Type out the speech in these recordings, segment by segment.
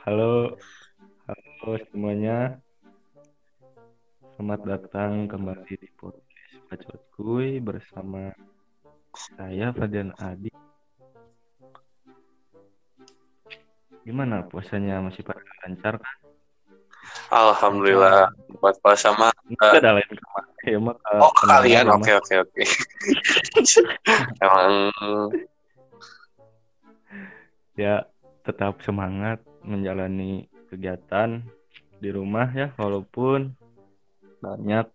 Halo, halo semuanya. Selamat datang kembali di podcast Bacot Kuy bersama saya Fadian Adi. Gimana puasanya masih pada lancar kan? Alhamdulillah buat puasa mah Enggak ada lain. Ya, ke oh kalian oke oke oke emang ya tetap semangat menjalani kegiatan di rumah ya walaupun banyak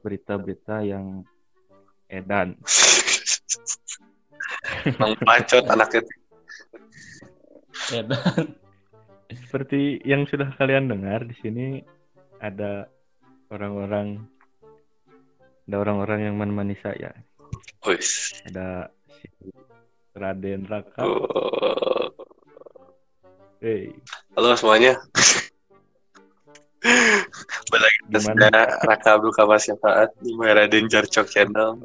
berita-berita yang edan. emang bacot anaknya Ya, dan Seperti yang sudah kalian dengar di sini ada orang-orang ada orang-orang yang menemani saya. Ada si Raden Raka. Oh. Hey, halo semuanya. Balik kita Raka Abdul Kamal Syafaat di Raden Jarcok Channel.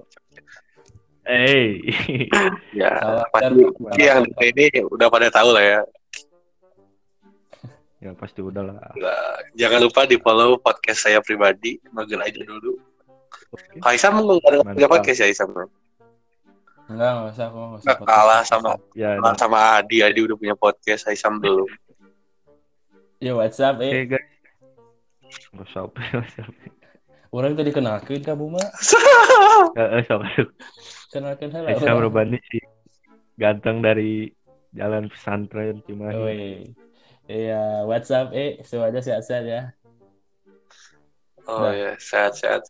Hey. ya pasti yang ini udah pada tahu lah ya. Ya pasti udah lah. Nah, jangan lupa di follow podcast saya pribadi. Mager aja dulu. Oke. Kak Isam nggak ada podcast ya Isam enggak enggak usah kok enggak usah. Nggak kalah sama Ya, Kalah sama Adi Adi udah punya podcast Isam belum Ya WhatsApp oke eh guys. Nggak usah apa, nggak usah apa. orang tadi kenalkeun ka Buma. Eh, eh, sok atuh. Kenalkeun heula. Aisyah Rubani sih ganteng dari jalan pesantren Cimahi. Iya, WhatsApp eh semuanya sehat-sehat ya. Oh Nah. ya sehat-sehat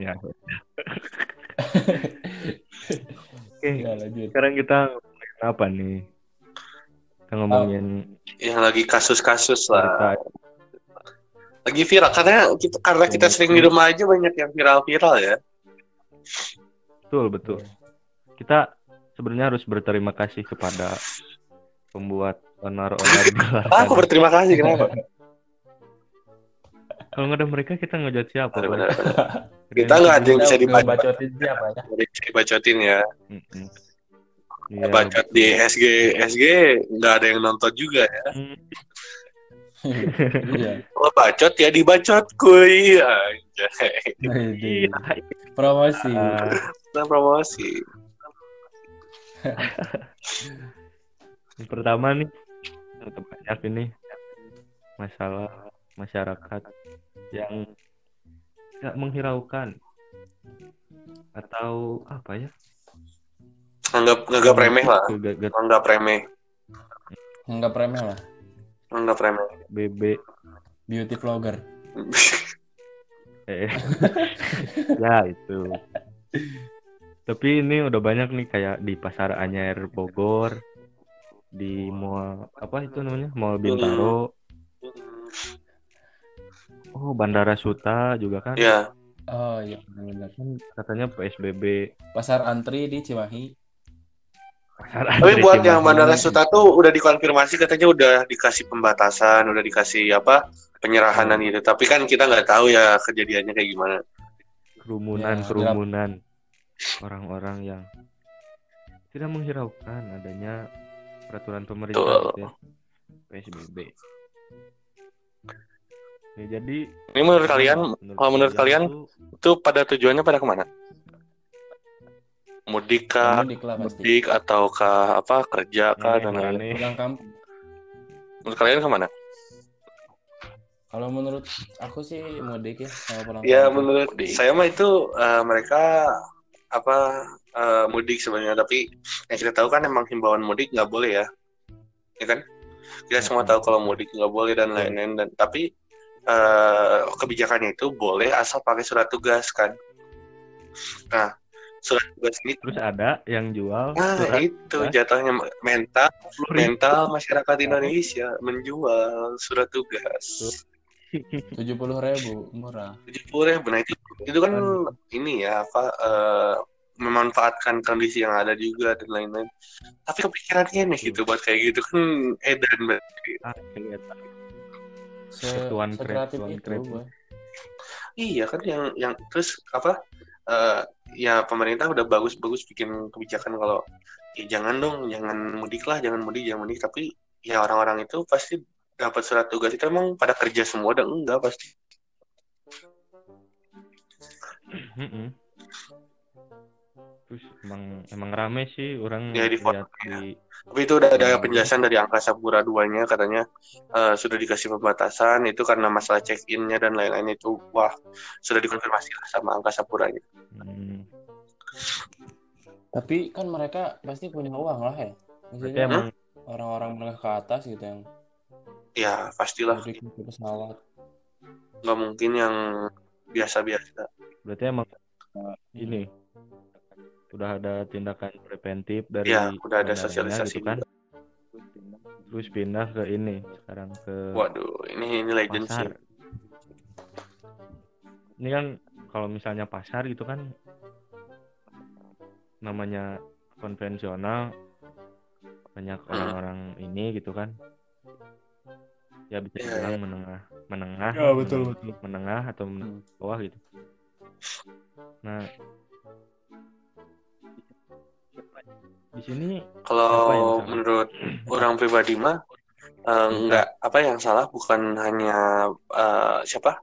Ya. Oke, Ya lanjut. sekarang kita ngomongin apa nih? Kita ngomongin yang lagi kasus-kasus lah lagi viral karena kita karena kita sering di rumah aja banyak yang viral-viral ya Betul, betul. Kita sebenarnya harus berterima kasih kepada pembuat onar-onar di luar Ah, aku berterima kasih kenapa Kalau nggak ada mereka kita ngejat siapa? Benar, benar, benar. Kita nggak ada yang bisa Kita dibaca bacotin siapa ya? bisa dibacotin ya Mm-mm. Iya, bacot di SG SG nggak ada yang nonton juga ya Mm, Iya. kalau bacot ya dibacot kuy. Ini. Promosi. ah, Nah, promosi yang pertama nih yang terbanyak ini masalah masyarakat yang nggak menghiraukan atau apa ya? Anggap nganggap remeh lah. anggap remeh. Enggak remeh lah. anggap remeh. BB Beauty vlogger. eh. Ya itu. Tapi ini udah banyak nih kayak di pasar Anyer Bogor di mall. Apa itu namanya? Mall. Bintaro oh Bandara Suta juga kan ya Oh iya benar. kan katanya PSBB Pasar antri di Cimahi. pasar tapi antri buat yang Cimahi. Bandara Suta tuh udah dikonfirmasi katanya udah dikasih pembatasan udah dikasih apa penyerahanan gitu tapi kan kita nggak tahu ya kejadiannya kayak gimana kerumunan Ya, kerumunan orang-orang yang tidak menghiraukan adanya peraturan pemerintah gitu ya. PSBB. Ya, jadi ini menurut kalian kalau menurut kalian tuh, itu pada tujuannya pada ke mana? Mudik kah? Mudik lah pasti. mudik ataukah apa kerja kah dan lain-lain? aneh-aneh. Pulang kampung. menurut kalian ke mana? Kalau menurut aku sih mudik ya sama pulang ya kampung. menurut saya mah itu eh, mereka apa eh, mudik sebenarnya. Tapi yang kita tahu kan emang himbauan mudik nggak boleh ya. Ya kan? Kita semua tahu kalau mudik nggak boleh dan lain-lain dan tapi eh, kebijakannya itu boleh asal pakai surat tugas kan? Nah surat tugas ini Terus ada yang jual nah surat itu tugas. jatuhnya mental 10.000. mental masyarakat Indonesia menjual surat tugas. Tujuh puluh ribu murah. tujuh puluh ribu nah itu itu kan ini ya apa eh, memanfaatkan kondisi yang ada juga dan lain-lain. Tapi kepikirannya nih gitu buat kayak gitu kan edan berarti Ah, kelihatan. Se Tuan sekreatif itu, iya kan yang yang terus apa eh, ya pemerintah udah bagus-bagus bikin kebijakan kalau ya jangan dong jangan mudik lah jangan mudik jangan mudik. Tapi ya orang-orang itu pasti dapat surat tugas itu emang pada kerja semua dan enggak pasti. Terus emang emang rame sih orang Ya, di foto, lihat di Tapi itu udah ada Hmm. penjelasan dari Angkasa Pura 2-nya katanya eh, sudah dikasih pembatasan itu karena masalah check-in-nya dan lain-lain itu wah sudah dikonfirmasi lah sama Angkasa Puranya. hmm, Tapi kan mereka pasti punya uang lah ya. Maksudnya emang orang-orang menengah ke atas gitu yang Ya pastilah pesawat. nggak mungkin yang biasa-biasa. berarti emang uh, ini udah ada tindakan preventif dari Ya udah ada bandaranya sosialisasi gitu kan terus pindah ke ini sekarang ke Waduh ini ini legend sih. ini kan kalau misalnya pasar gitu kan namanya konvensional banyak Hmm. orang-orang ini gitu kan ya bisa Iya, dibilang menengah menengah Ya, betul, menengah, betul. menengah atau menengah Hmm. bawah gitu nah di sini Kalau menurut orang pribadi mah eh, nggak apa yang salah bukan hanya eh, siapa?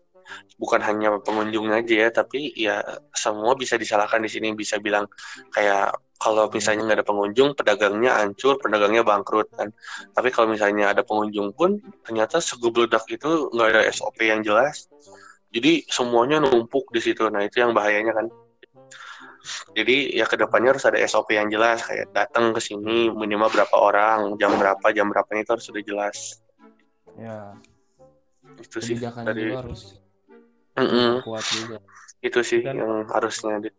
Bukan hanya pengunjungnya aja ya tapi ya semua bisa disalahkan di sini. Bisa bilang kayak kalau misalnya nggak ada pengunjung pedagangnya hancur pedagangnya bangkrut kan. Tapi kalau misalnya ada pengunjung pun ternyata segubledak itu nggak ada SOP yang jelas. Jadi semuanya numpuk di situ. Nah itu yang bahayanya kan jadi ya ke depannya harus ada SOP yang jelas kayak datang ke sini minimal berapa orang, jam berapa, jam berapa itu harus sudah jelas. Ya, Itu sih dari juga harus Mm-mm, kuat juga. itu sih Kan- yang harusnya. di-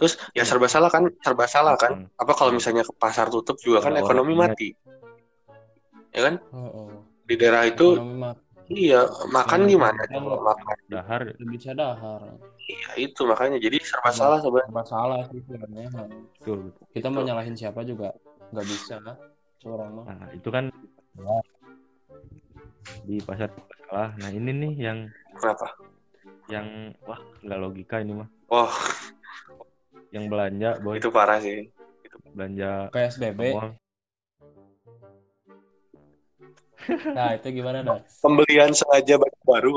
Terus ya serba salah kan, serba salah kan. Apa kalau misalnya ke pasar tutup juga kan ekonomi mati. Ya kan Oh, oh. di daerah itu Ekonomi iya makan Hmm. gimana coba makan. dahar bisa dahar. Iya itu makanya jadi serba salah sebenarnya. Serba salah sih sebenarnya. betul Kita mau nyalahin siapa juga nggak bisa. Seorang mah. nah itu kan di pasar salah nah ini nih yang Kenapa? yang wah nggak logika ini mah Wah yang belanja boy itu parah sih. belanja PSBB. mall Nah, itu gimana, dah? Pembelian sengaja baju baru.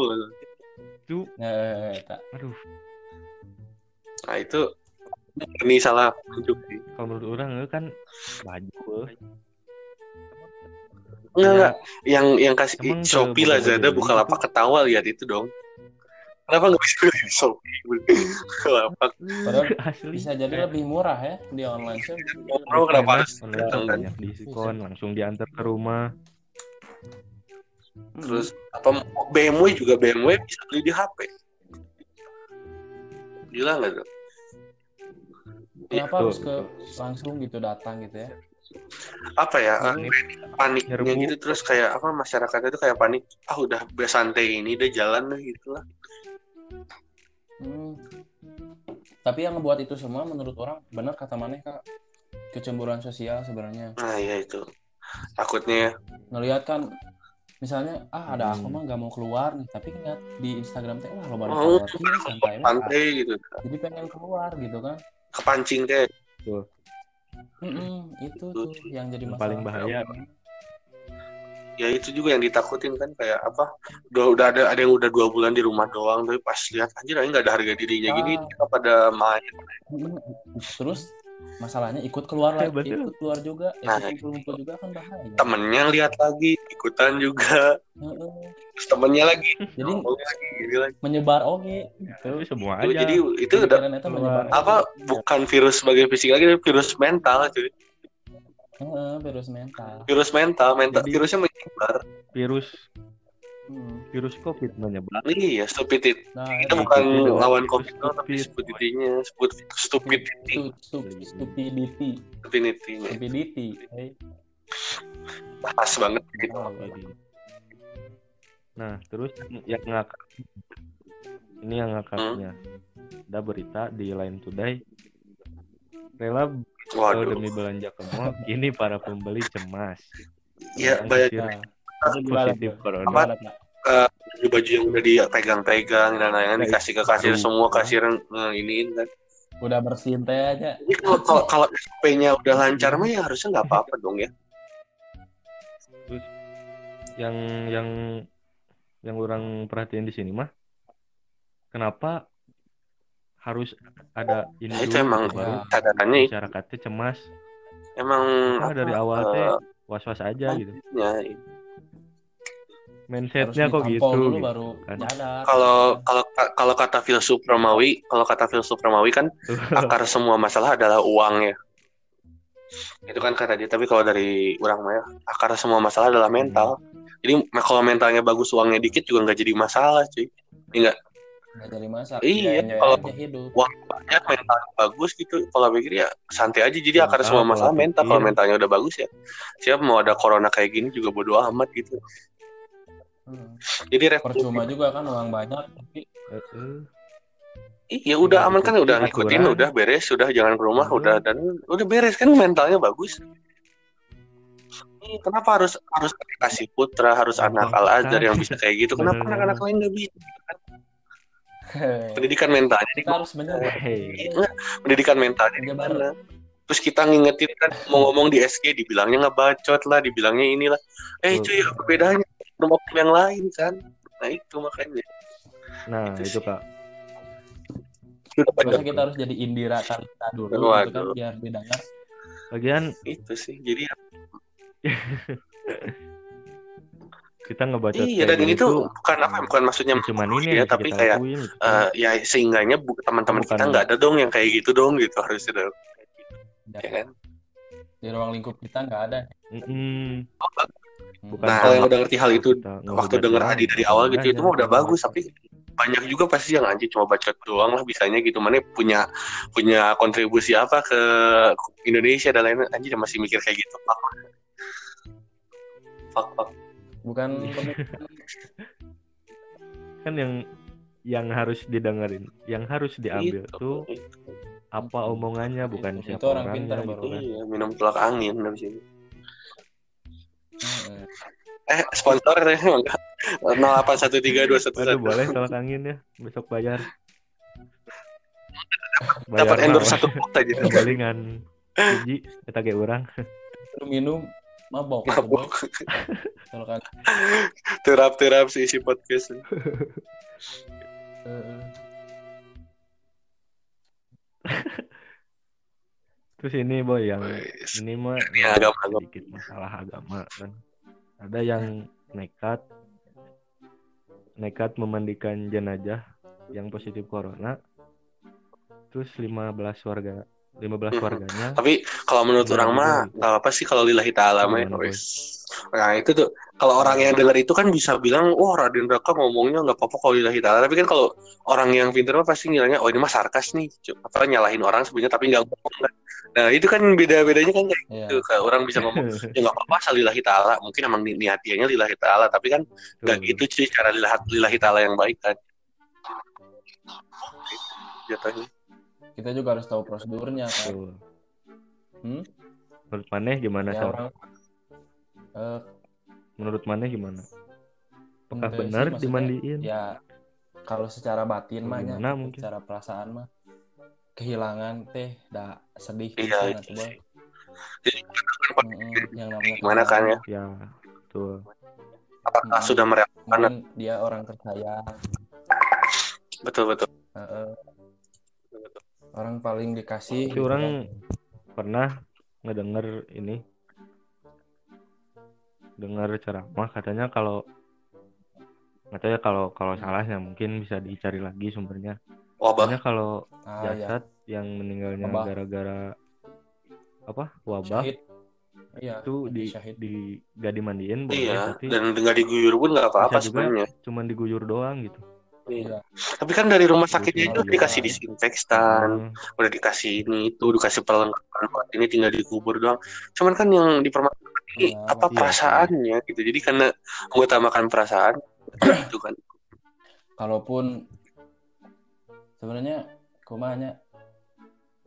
itu Nah, tak. aduh Nah itu ini salah penunjuk sih. kalau menurut orang itu kan baju. Enggak, Ya, enggak. Yang yang kasih Emang Shopee Lazada dulu Bukalapak gitu? ketawa lihat itu dong. Kenapa nggak bisa beli di Shopee? Bukalapak. Padahal asli bisa jadi lebih murah ya di online shop. Orang kenapa harus online datang kan? banyak diskon langsung diantar ke rumah Terus apa BMW juga BMW bisa beli di HP. Gila nggak tuh? Kenapa Betul, harus ke langsung gitu datang gitu ya? Apa ya? Hmm. eh, paniknya gitu terus kayak apa masyarakat itu kayak panik. Ah udah santai ini udah jalan deh gitu lah. Hmm. Tapi yang ngebuat itu semua menurut orang benar kata Maneh kak kecemburuan sosial sebenarnya. Nah iya itu. Takutnya Ngelihat kan misalnya ah ada aku Hmm. mah nggak mau keluar nih tapi ngeliat di Instagram teh wah lo baru Oh, keluar santai lah. pantai gitu. jadi pengen keluar gitu kan Kepancing deh. Mm-mm, itu tuh yang jadi masalah paling bahaya. ya itu juga yang ditakutin kan kayak apa udah udah ada ada yang udah dua bulan di rumah doang tapi pas lihat anjir ini nggak ada harga dirinya gini Ah. mereka pada main terus masalahnya ikut keluar lagi betul. ikut keluar juga Nah, ikut kumpul juga kan bahaya. temennya lihat lagi ikutan juga. Heeh. terus temennya lagi. Jadi ngomong lagi gini lagi. menyebar oke. Tapi semua Itu aja. jadi itu udah Pikiran eta menyebar apa bukan virus sebagai fisik lagi tapi virus mental cuy. Heeh, virus mental. Virus mental mental Jadi- virusnya menyebar. Virus Hmm. virus covid menyebar iya stupidity nah kita itu bukan Stupid. lawan covid doang, tapi Stupid. stupidity-nya stupid stupidity Stu- stu- stupidity stupidity-nya stupidity hey. pas banget gitu. Nah, terus yang ngakak ini yang ngakaknya. Ada berita di Line Today rela waduh demi belanja ke mall, kini para pembeli cemas. ya Yang banyak Nah, positif corona. Pak? baju-baju yang udah dipegang-pegang dan lain-lain dikasih ke kasir Aduh. semua kasir eh, iniin kan udah bersihin teh aja Jadi kalau kalau kalau SOP-nya udah lancar mah ya harusnya nggak apa-apa dong ya. Terus yang yang yang orang perhatiin di sini mah kenapa harus ada ini Ya, itu dulu emang baru masyarakatnya cemas emang Kenapa dari apa, awal eh, teh was-was aja gitu ya, mindsetnya kok gitu, dulu gitu. baru kan. kalau kalau kalau kata filsuf Romawi kalau kata filsuf Romawi kan akar semua masalah adalah uang ya. Itu kan kata dia tapi kalau dari orang mah ya, akar semua masalah adalah mental. Jadi kalau mentalnya bagus uangnya dikit juga nggak jadi masalah cuy. Enggak nggak? Jadi masalah. Iya, Ya, kalau- uang banyak mentalnya bagus gitu. Kalau pikir ya santai aja. Jadi akar Mental, semua masalah mental. Kalau pikir. mentalnya udah bagus ya. Siapa mau ada corona kayak gini juga bodo amat gitu Hmm. jadi ref- percuma juga kan uang banyak tapi Heeh. iya udah aman kan udah ngikutin aturan. udah beres udah jangan ke rumah Hmm. udah dan udah beres kan mentalnya bagus Kenapa harus harus kasih putra harus anak al azhar yang bisa kayak gitu? Kenapa anak-anak lain nggak bisa? Pendidikan mentalnya kita harus Hey. Enggak, pendidikan mentalnya di Menyebar. mana? Terus kita ngingetin kan mau ngomong di SG dibilangnya ngebacot lah, dibilangnya inilah. Eh cuy, apa bedanya? Rumah yang lain kan? Nah itu makanya. Nah, Itu itu sih. Kak. Masa kita harus jadi Indira Kalista dulu gitu Waduh. kan biar didengar Lagian Itu sih. Jadi ya, kita ngebacot iya dan ini gitu tuh bukan apa bukan maksudnya ya cuman ini ya, yang bisa tapi kayak gitu. eh, ya sehingganya teman-teman kita nggak ada dong yang kayak gitu dong gitu harusnya dong. Ya kan? di ruang lingkup kita nggak ada Mm-mm. Hmm. Bukan Nah, kalau yang udah ngerti hal itu kita waktu denger Adi dari gitu awal aja. gitu itu mah udah bagus tapi banyak juga pasti yang anjing cuma bacot doang lah bisanya gitu mana punya punya kontribusi apa ke Indonesia dan lain-lain anjing masih mikir kayak gitu fuck fuck, fuck. bukan kan yang yang harus didengerin yang harus diambil Gitu. tuh apa omongannya bukan Itu siapa orang orangnya pintar gitu baru. kan. iya minum tulak angin dari sini eh sponsor ya enggak 08132111 Waduh boleh tolak angin ya besok bayar. Dapat endorse satu pot aja. Kembalingan. Hiji kita urang lu minum mabok. Ya, mabok. Kalau kan terap-terap si isi podcast. Eh, terus ini boy yang ini mah Ini agama. sedikit masalah agama kan ada yang nekat nekat memandikan jenazah yang positif corona terus 15 warga 15 Mhm. warganya Tapi kalau menurut orang mah nggak apa sih kalau lillahi ta'ala mah. Wes. Nah itu tuh kalau orang yang dengar itu kan bisa bilang, wah Raden Raka ngomongnya nggak apa-apa kalau lillahi ta'ala. Tapi kan kalau orang yang pintar mah pasti ngiranya, oh ini mah sarkas nih, apa nyalahin orang sebenarnya tapi nggak ngomong. Nah itu kan beda-bedanya kan kayak ya gitu. Kayak orang bisa ngomong, ya nggak apa-apa asal lillahi ta'ala. Mungkin emang ni- niatiannya lillahi ta'ala, tapi kan nggak Tuh. gitu cuy cara lillahi, lillahi ta'ala yang baik kan. Jatuhnya. kita juga harus tahu prosedurnya kan Tuh. Hmm? menurut maneh gimana ya orang eh, menurut maneh gimana apakah sih, benar dimandiin ya kalau secara batin mah ya, Gimana mungkin? secara perasaan mah kehilangan teh dah sedih Iya, Boy. sih. Jadi, yang namanya Gimana kan ya? ya tuh apakah Hmm. sudah merelakan? dia orang tersayang Betul betul. Heeh. orang paling dikasih Tapi gitu orang kan. pernah ngedenger ini dengar ceramah katanya kalau nggak tahu ya kalau kalau salahnya mungkin bisa dicari lagi sumbernya Wabah. kalau ah, ya. jasad yang meninggalnya Wabah. gara-gara apa wabah syahid iya itu di syahid di gak dimandiin boleh Iya, tapi dan nggak diguyur pun nggak apa-apa sebenarnya. cuman diguyur doang gitu Iya. Tapi kan dari rumah sakitnya itu iya. dikasih disinfektan, Hmm, udah dikasih ini itu, dikasih perlengkapan buat ini tinggal dikubur doang. Cuman kan yang dipermasalahkan ini Iya, apa iya. perasaannya gitu. Jadi karena mengutamakan perasaan itu kan. kalaupun sebenarnya kumanya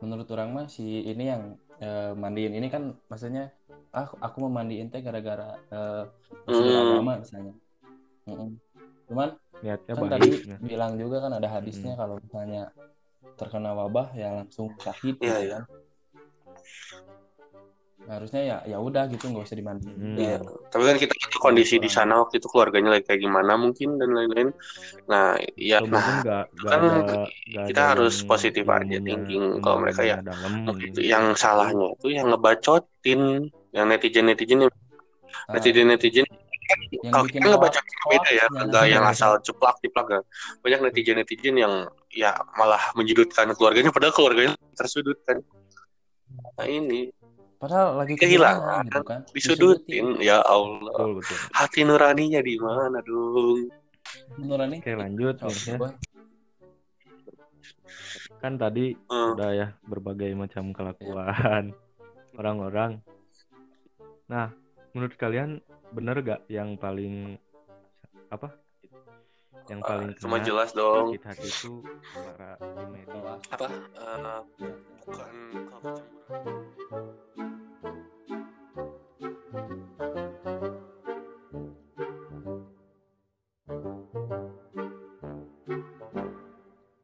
menurut orang mah si ini yang eh, mandiin ini kan maksudnya ah aku mau mandiin teh gara-gara Hmm. agama misalnya Mm-mm. cuman niatnya kan tadi nah. bilang juga kan ada hadisnya kalau misalnya terkena wabah ya langsung syahid gitu iya. kan harusnya ya ya udah gitu nggak usah dimandiin Hmm. Iya, tapi kan kita tahu kondisi di sana waktu itu keluarganya lagi kayak gimana mungkin dan lain-lain. Nah, ya, Atau nah nggak nggak kan ada nggak kita harus yang positif aja ilmunya- thinking. Kalau mereka ya mungkin gitu. itu yang salahnya itu yang ngebacotin, yang netizen netizen yang Ah, netizen netizen. yang Kalau bikin kita ngebaca beda ya, nggak yang asal ceplak ciplak kan. Banyak netizen netizen yang ya malah menyudutkan keluarganya, padahal keluarganya tersudutkan. Nah ini padahal lagi Kehilangan, gitu kan disudutin, ya Allah. Betul betul. Hati nuraninya di mana dong? Nurani Oke lanjut nih ya. Kan tadi Hmm. udah ya berbagai macam kelakuan orang-orang. Nah, menurut kalian bener gak yang paling apa? Yang paling Ah, Cuma kena jelas dong. sakit hati itu para. Apa? eh, bukan kalau kecemburuan.